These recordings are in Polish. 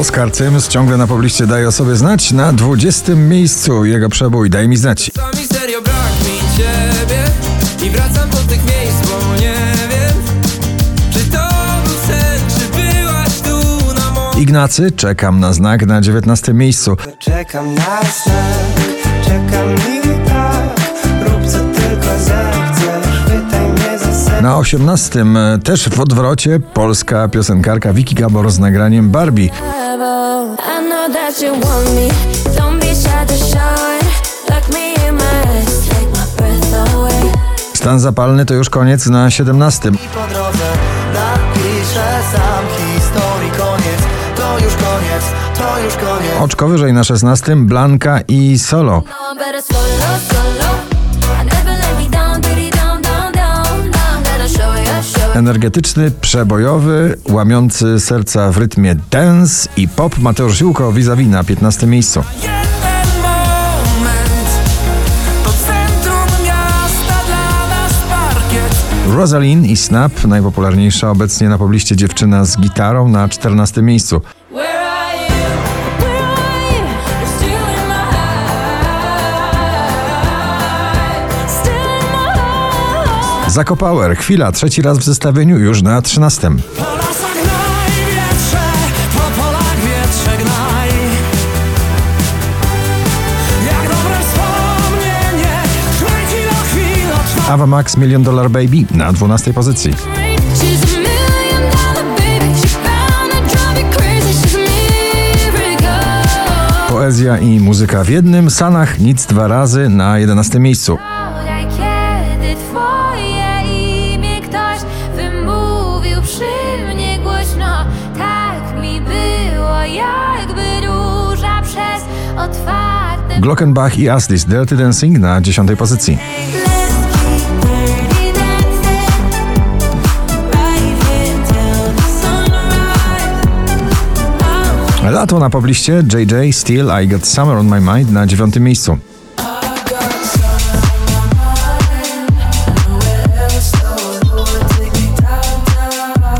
Oskar Cyms ciągle na pobliście daje o sobie znać na 20 miejscu. Jego przebój Daj mi znać. Serio brak mi ciebie I wracam do tych miejsc, bo nie wiem Czy to był sen, czy byłaś tu na moim Ignacy, czekam na znak na 19 miejscu. Czekam na znak, czekam i tak Na 18 e, też w odwrocie polska piosenkarka Vicky Gabor z nagraniem Barbie. Stan zapalny to już koniec na 17. po drodze Napiszę sam historii koniec. To już koniec, to już koniec. Oczko wyżej na 16 Blanka i Solo. Energetyczny, przebojowy, łamiący serca w rytmie dance i pop Mateusz Ziółko vis-a-vis na 15 miejscu. Rosalind i Snap, najpopularniejsza obecnie na pobliście dziewczyna z gitarą na 14 miejscu. Heart. Zako Power, chwila, trzeci raz w zestawieniu już na 13. Po lasach najwietrze Po polach wietrze gnaj Jak dobre wspomnienie Kręci do chwil trwa Ava Max Million Dollar Baby na 12 pozycji. Poezja i muzyka w jednym, Sanach nic dwa razy na 11 miejscu. Glockenbach i Aslis Dirty Dancing na 10 pozycji. Lato na pobliście JJ Still I Got Summer on My Mind na 9 miejscu.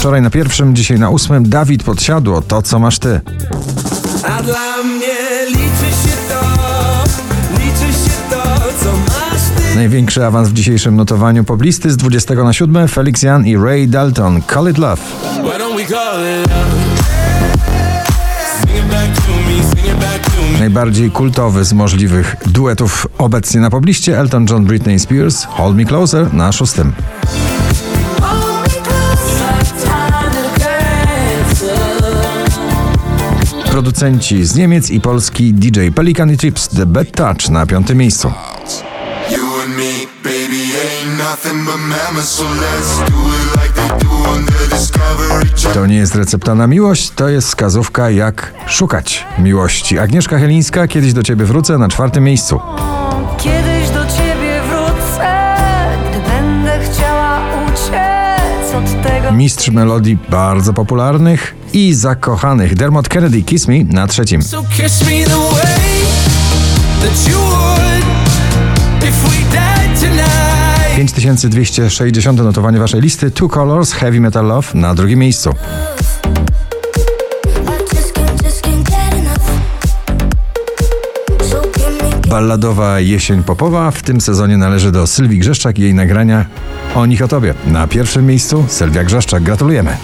Wczoraj na pierwszym, dzisiaj na ósmym. Dawid Podsiadło, to co masz ty. A dla mnie liczy się to Liczy się to, co masz ty. Największy awans w dzisiejszym notowaniu poblisty z 20 na 7 Felix Jan i Ray Dalton. Call It Love. Najbardziej kultowy z możliwych duetów obecnie na pobliście. Elton John Britney Spears. Hold Me Closer na szóstym. Producenci z Niemiec i Polski DJ Pelican i Trips The Bad Touch na piątym miejscu. To nie jest recepta na miłość, to jest wskazówka jak szukać miłości. Agnieszka Helińska, kiedyś do ciebie wrócę na czwartym miejscu. Kiedyś do ciebie wrócę, gdy będę chciała uciec od tego. Mistrz melodii bardzo popularnych i zakochanych Dermot Kennedy Kiss Me na trzecim. So kiss me the way that you would If we died tonight 5260 notowanie waszej listy Two Colors Heavy Metal Love na drugim miejscu. Balladowa jesień popowa w tym sezonie należy do Sylwii Grzeszczak i jej nagrania O nich o tobie. Na pierwszym miejscu Sylwia Grzeszczak. Gratulujemy.